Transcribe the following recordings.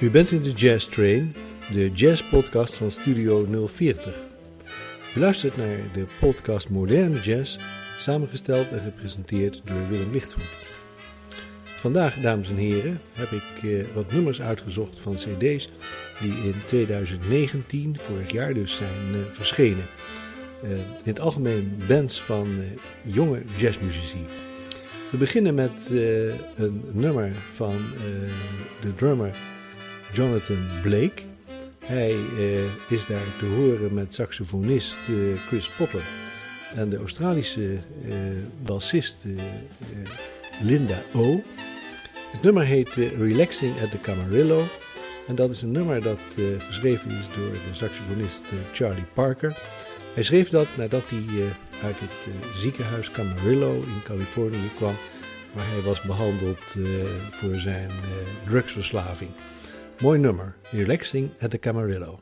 U bent in de Jazz Train, de jazzpodcast van Studio 040. U luistert naar de podcast Moderne Jazz, samengesteld en gepresenteerd door Willem Lichtvoet. Vandaag, dames en heren, heb ik eh, wat nummers uitgezocht van CD's die in 2019, vorig jaar dus, zijn uh, verschenen. Uh, in het algemeen bands van jonge jazzmuzici. We beginnen met een nummer van de drummer Jonathan Blake. Hij is daar te horen met saxofonist Chris Potter en de Australische bassist Linda O. Het nummer heet Relaxing at the Camarillo. En dat is een nummer dat geschreven is door de saxofonist Charlie Parker. Hij schreef dat nadat hij uit het ziekenhuis Camarillo in Californië kwam, waar hij was behandeld voor zijn drugsverslaving. Mooi nummer, Relaxing at the Camarillo.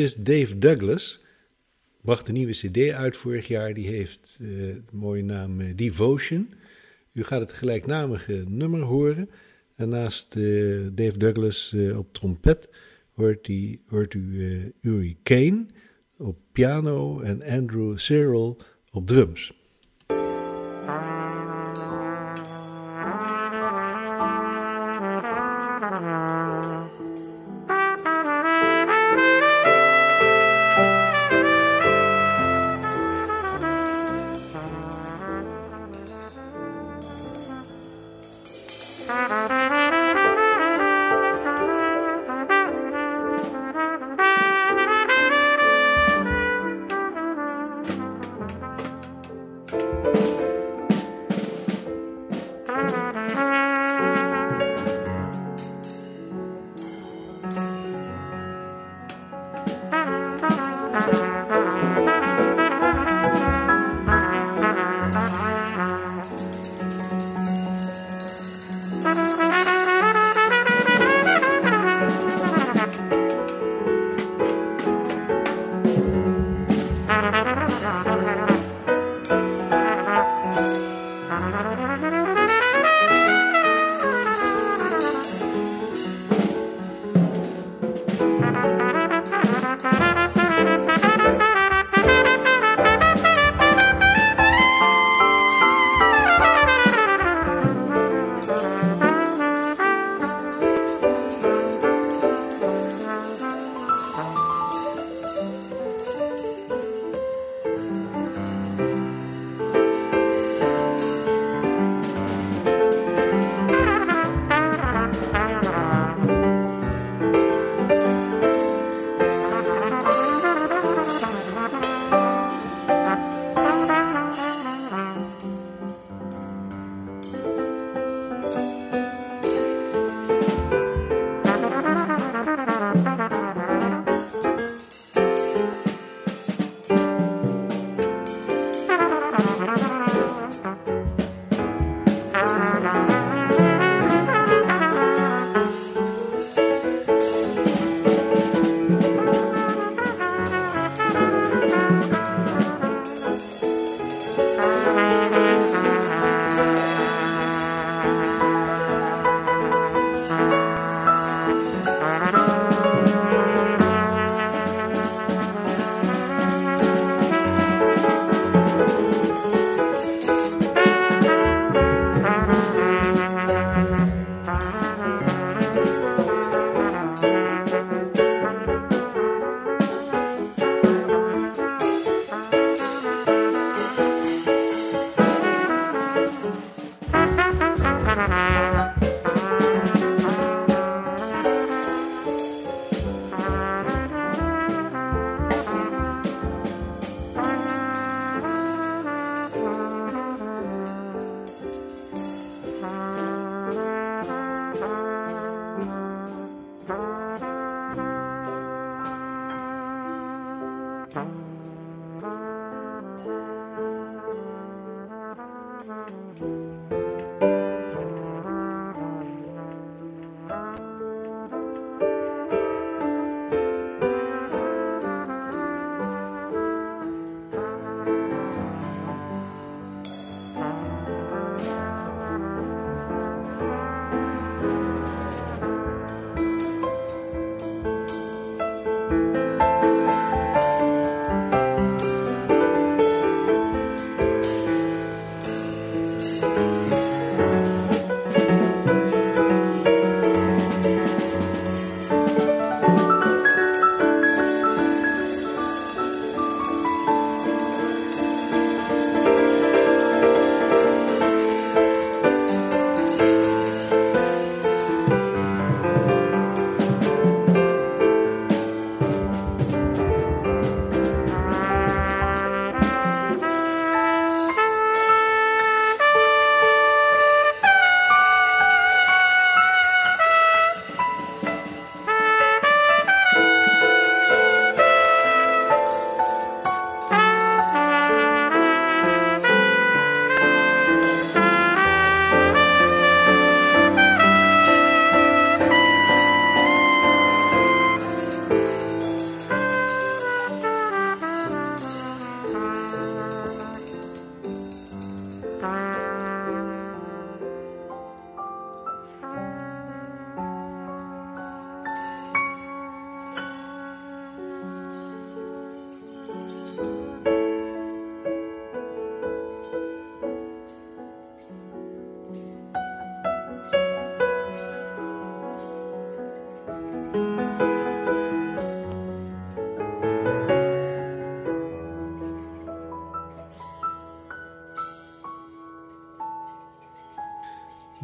Gitarist Dave Douglas bracht een nieuwe cd uit vorig jaar. Die heeft uh, de mooie naam uh, Devotion. U gaat het gelijknamige nummer horen. En naast uh, Dave Douglas op trompet hoort, die, hoort u Uri Kane op piano en Andrew Cyril op drums.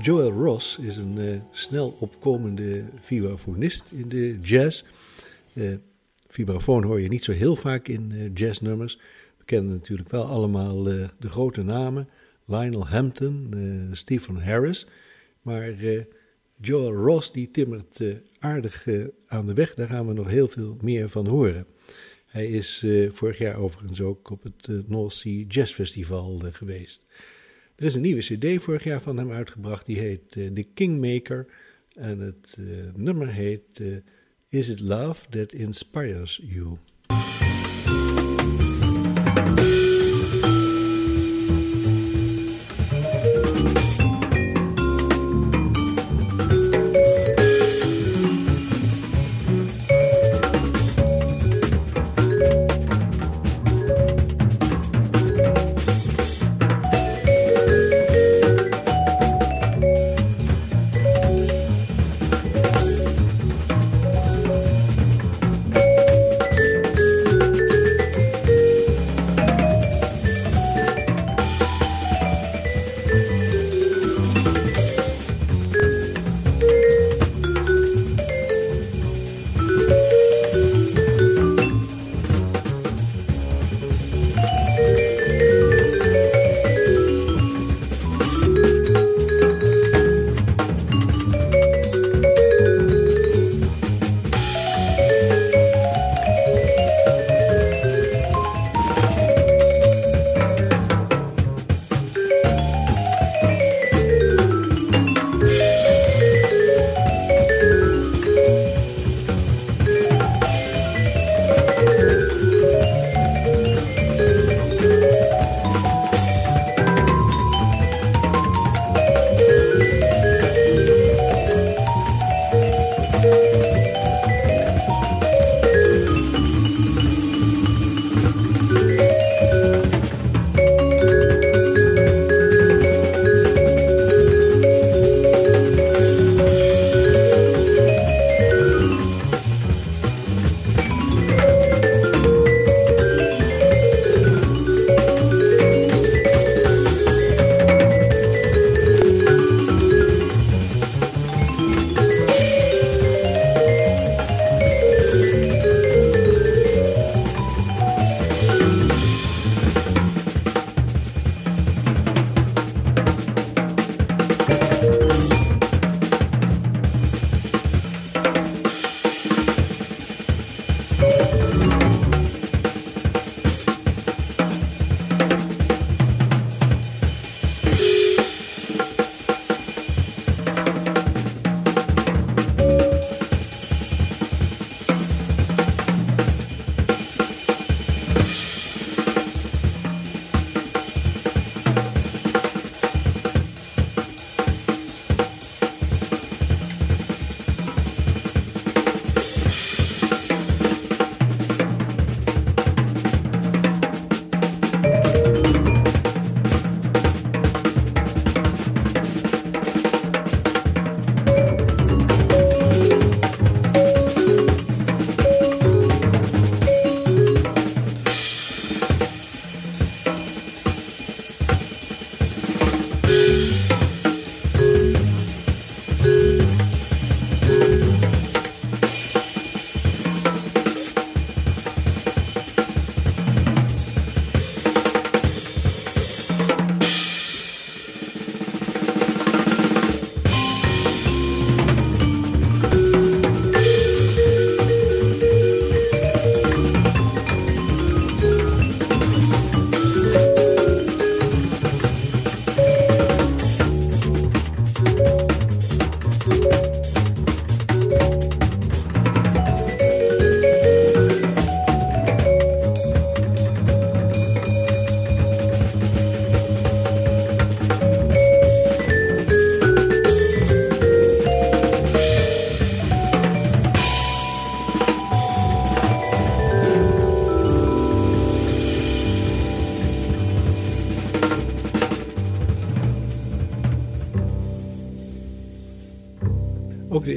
Joel Ross is een uh, snel opkomende vibrafonist in de jazz. Uh, vibrafoon hoor je niet zo heel vaak in uh, jazznummers. We kennen natuurlijk wel allemaal de grote namen. Lionel Hampton, Stephen Harris. Maar Joel Ross die timmert aardig aan de weg. Daar gaan we nog heel veel meer van horen. Hij is vorig jaar overigens ook op het North Sea Jazz Festival geweest. Er is een nieuwe CD vorig jaar van hem uitgebracht, die heet uh, The Kingmaker. En het uh, nummer heet uh, Is It Love That Inspires You?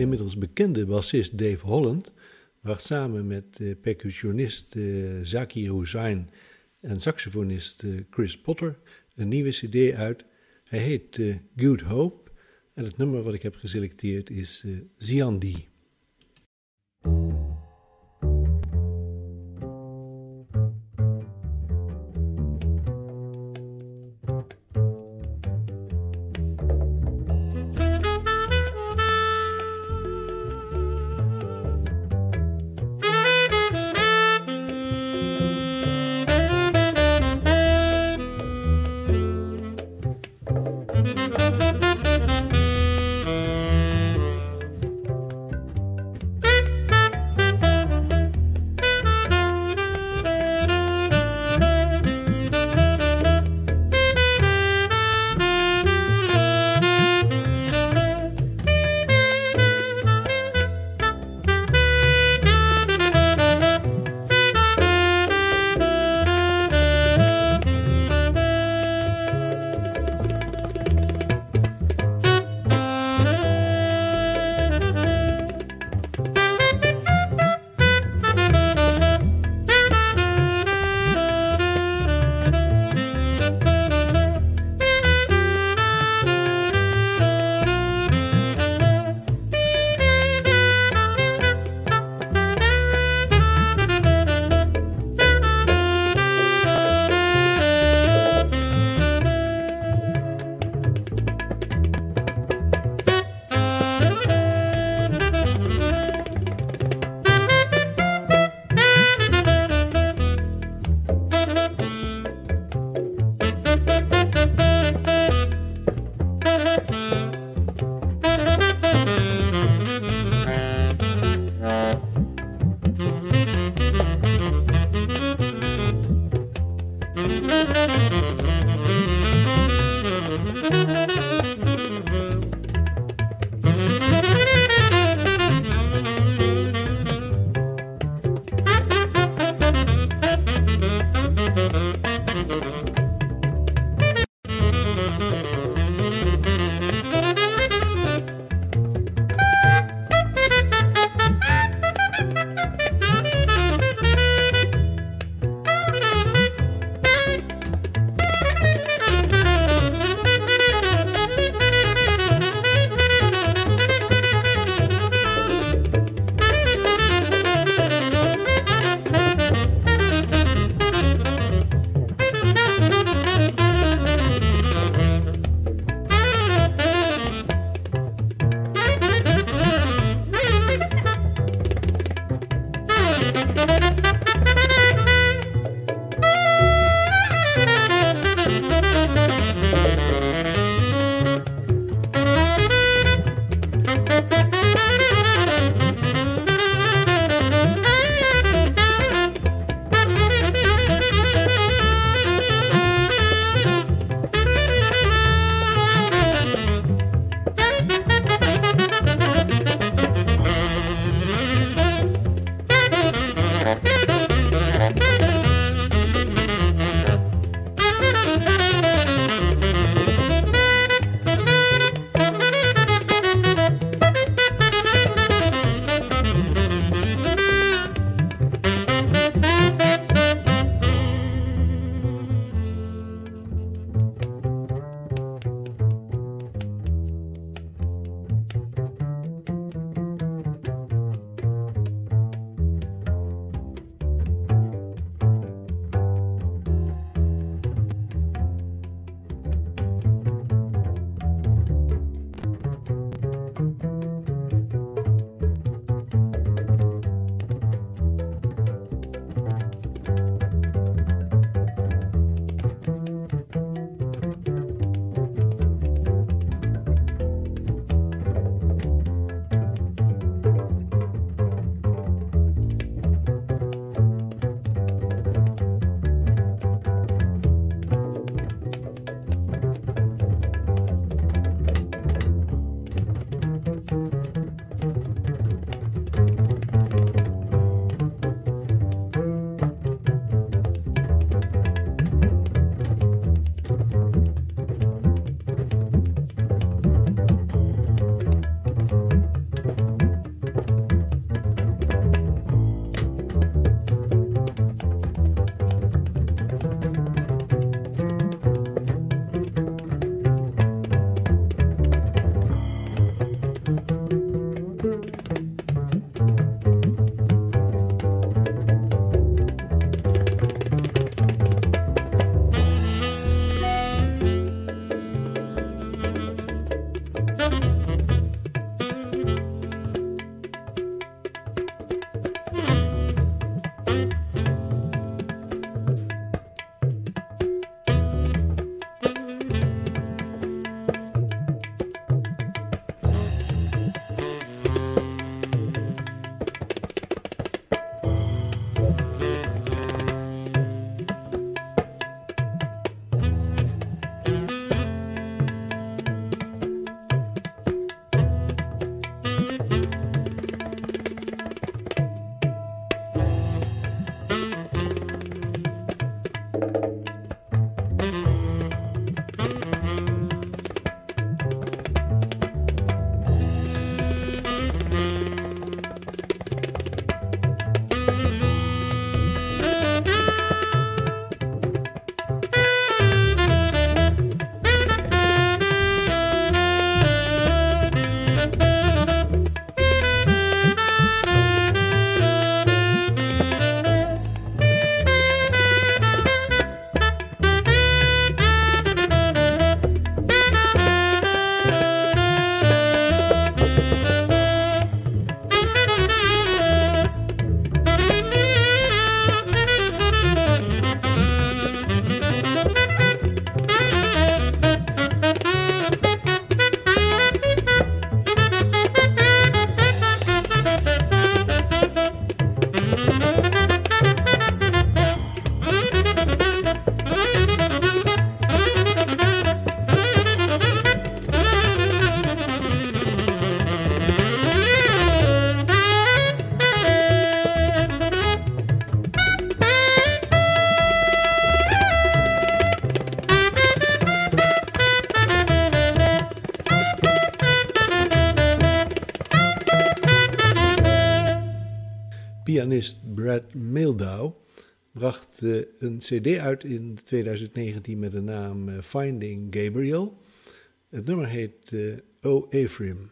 Inmiddels bekende bassist Dave Holland bracht samen met percussionist uh, Zaki Hussain en saxofonist uh, Chris Potter een nieuwe CD uit. Hij heet Good Hope En het nummer wat ik heb geselecteerd is Ziandi. Bracht uh, een CD uit in 2019 met de naam uh, Finding Gabriel. Het nummer heet uh, O Ephraim.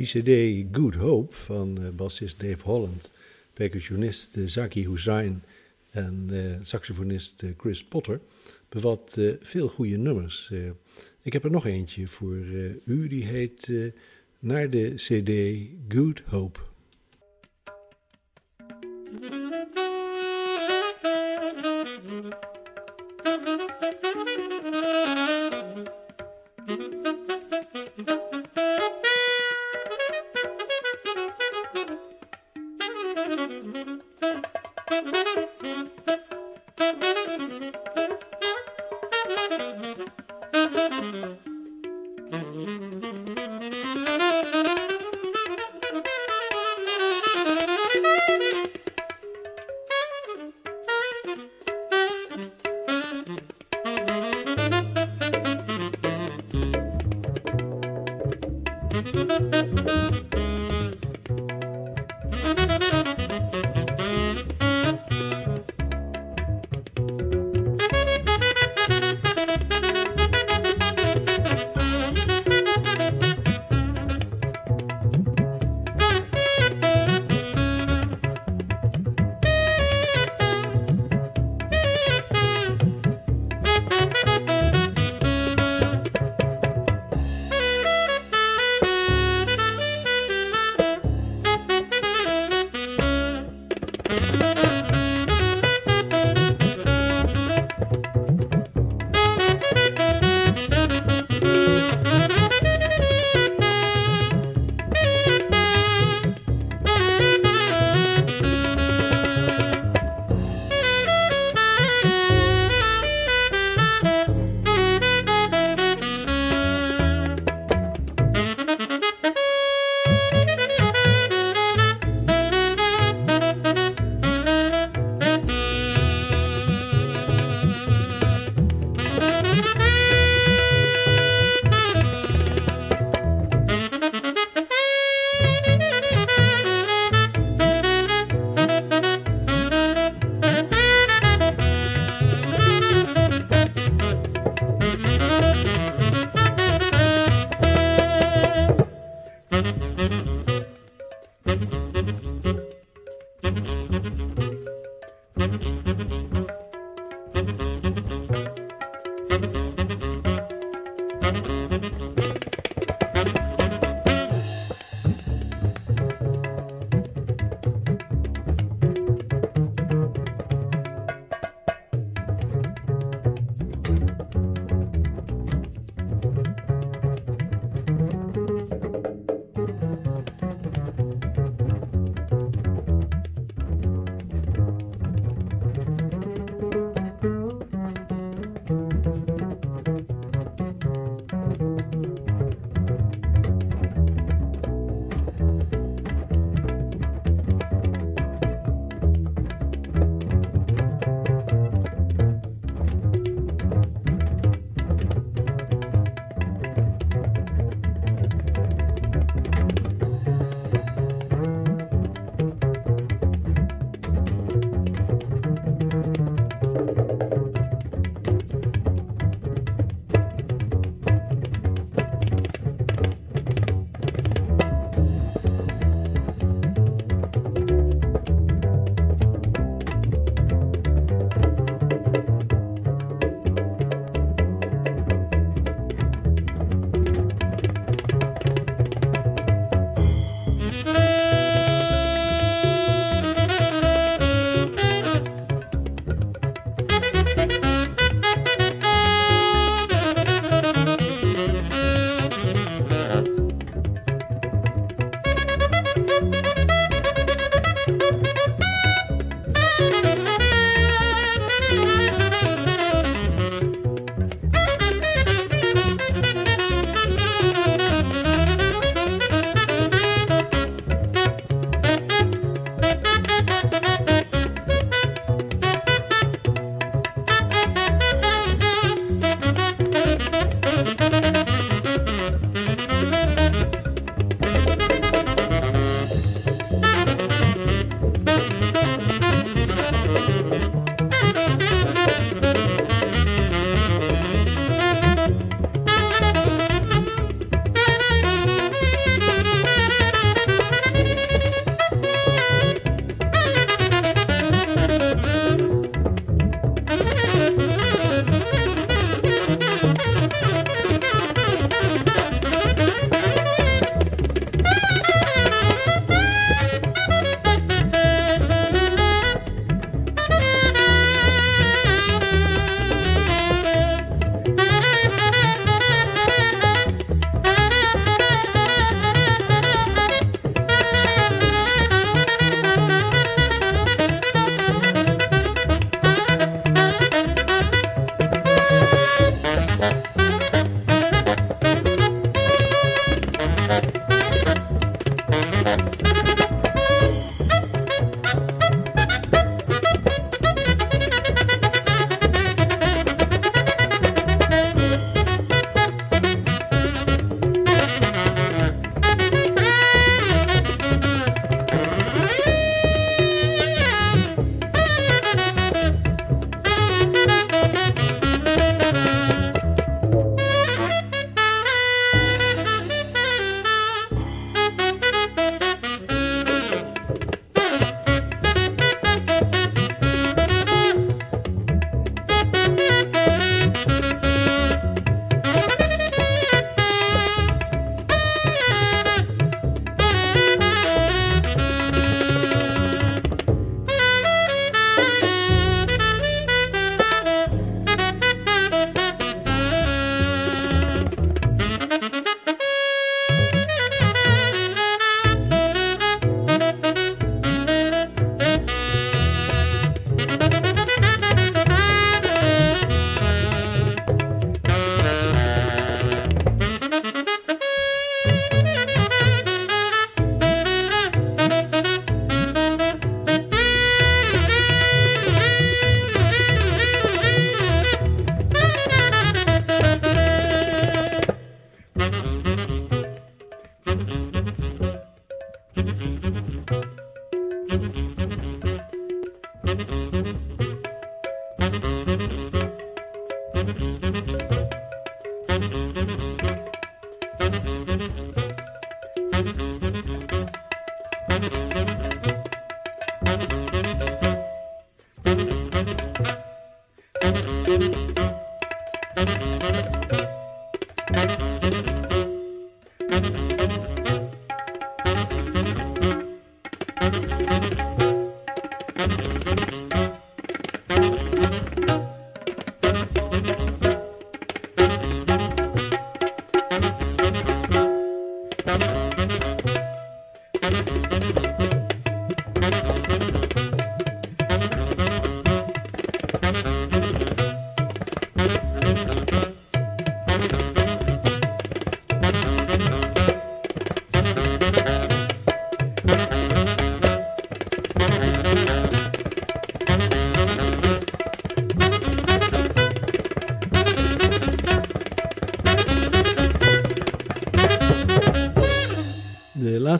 Die cd Good Hope van uh, bassist Dave Holland, percussionist uh, Zaki Hussain en uh, saxofonist Chris Potter bevat veel goede nummers. ik heb er nog eentje voor u, die heet naar de cd Good Hope.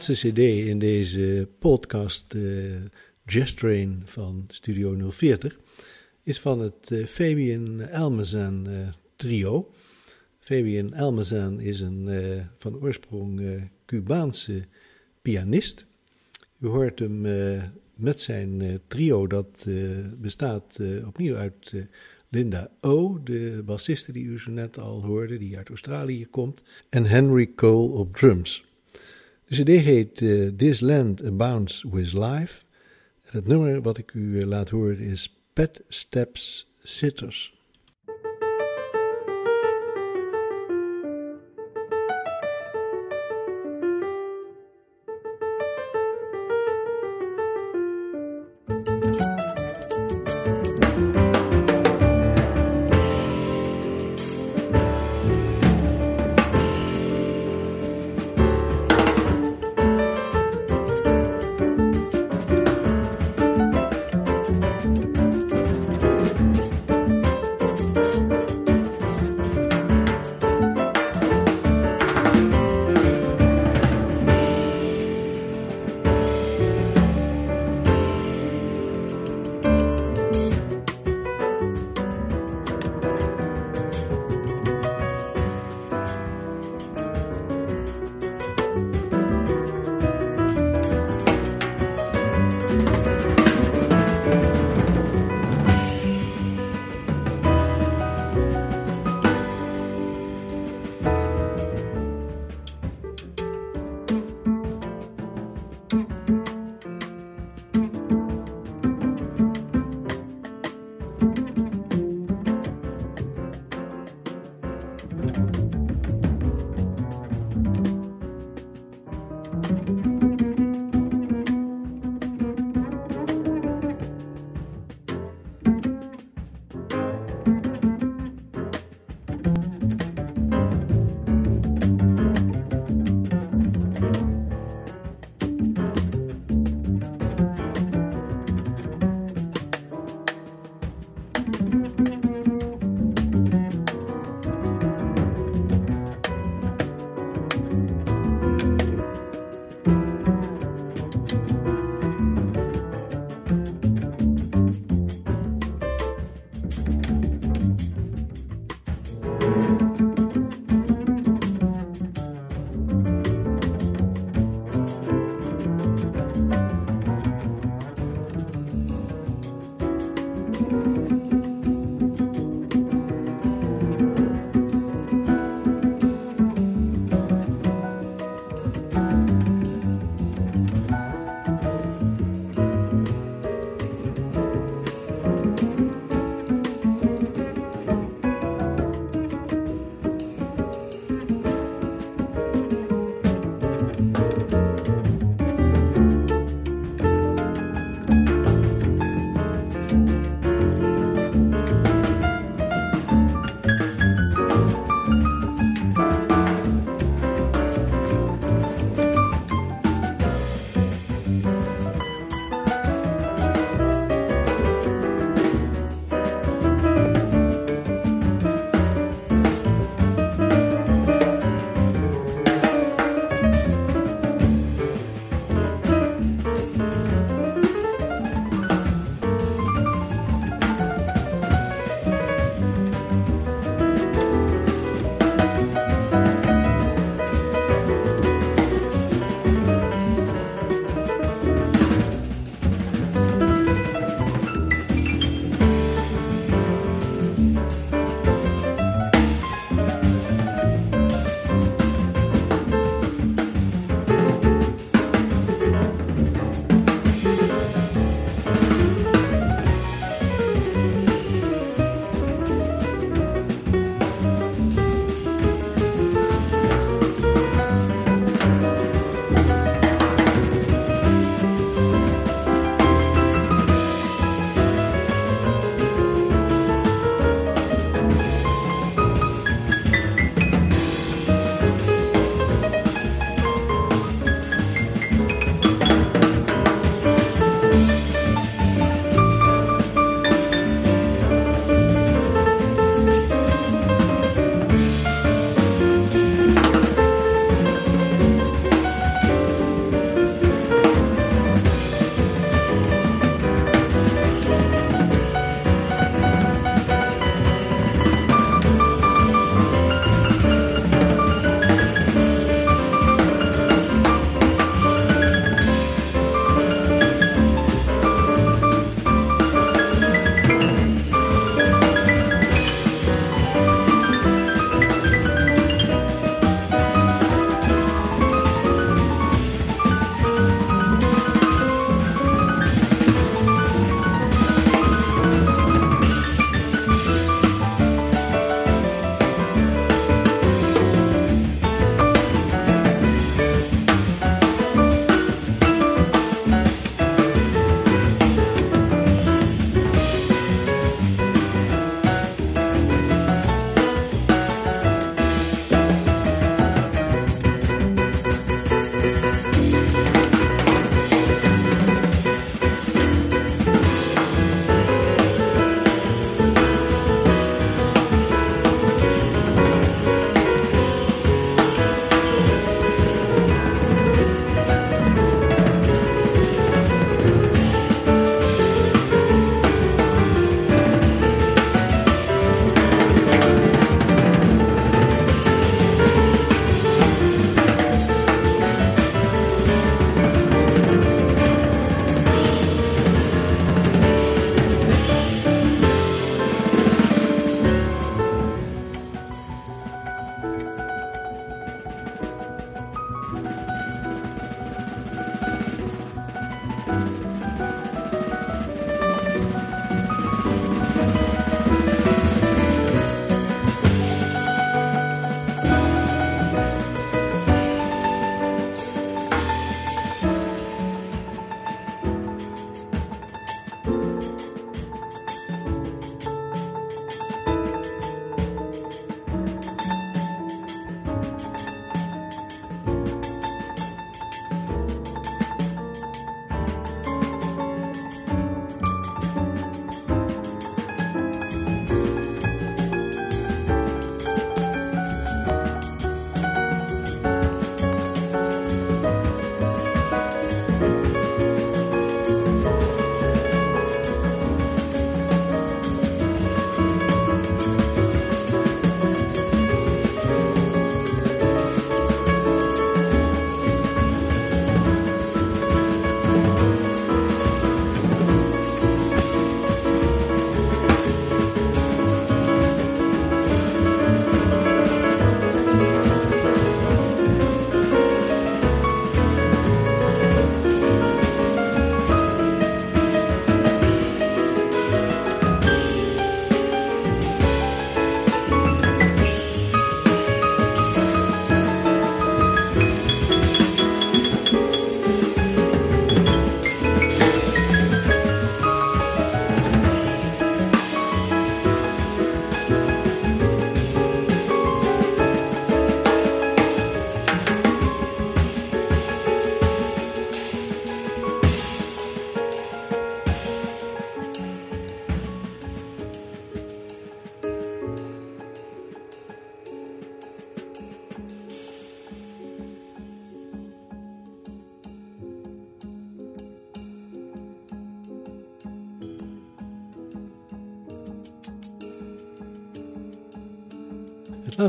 Laatste CD in deze podcast, uh, Jazz Train van Studio 040, is van het uh, Fabian Almazan uh, trio. Fabian Almazan is een van oorsprong Cubaanse pianist. U hoort hem met zijn trio, dat bestaat opnieuw uit Linda O, de bassiste die u zo net al hoorde, die uit Australië komt, en Henry Cole op drums. De CD heet uh, This Land Abounds with Life. Het nummer wat ik u uh, laat horen is Pet Steps Sitters.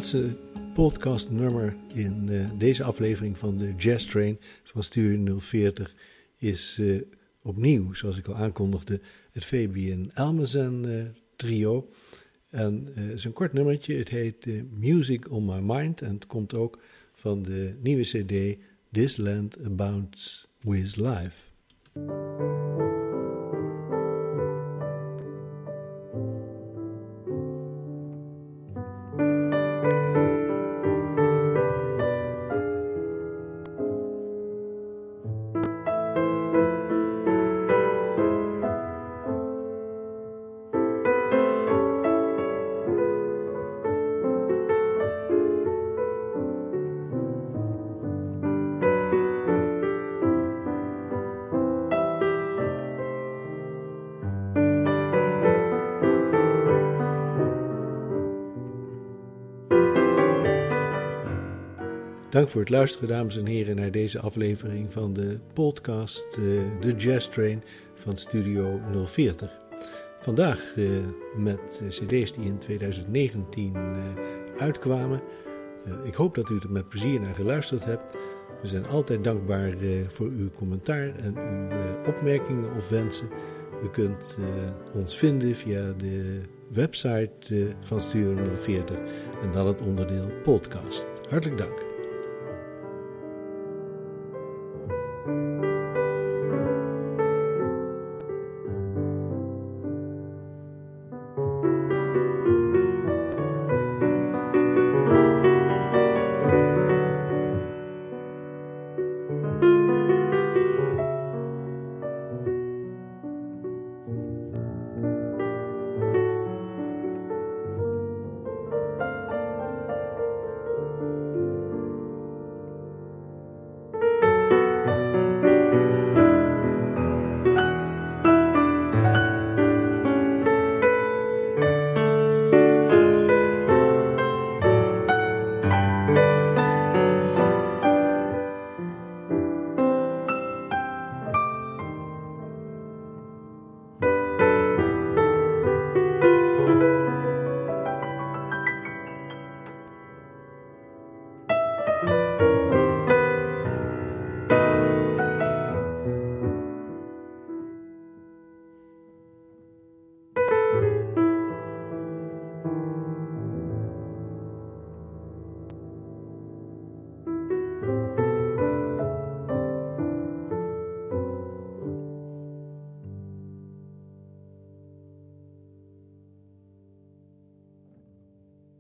Laatste podcastnummer in uh, deze aflevering van de Jazz Train van Studio 040 is uh, opnieuw, zoals ik al aankondigde, het Fabian Almazen uh, trio. En het is een kort nummertje, het heet Music on My Mind en het komt ook van de nieuwe CD This Land Abounds with Life. Dank voor het luisteren, dames en heren, naar deze aflevering van de podcast uh, The Jazz Train van Studio 040. Vandaag uh, met CD's die in 2019 uh, uitkwamen. ik hoop dat u er met plezier naar geluisterd hebt. We zijn altijd dankbaar voor uw commentaar en uw opmerkingen of wensen. U kunt ons vinden via de website van Studio 040 en dan het onderdeel podcast. Hartelijk dank.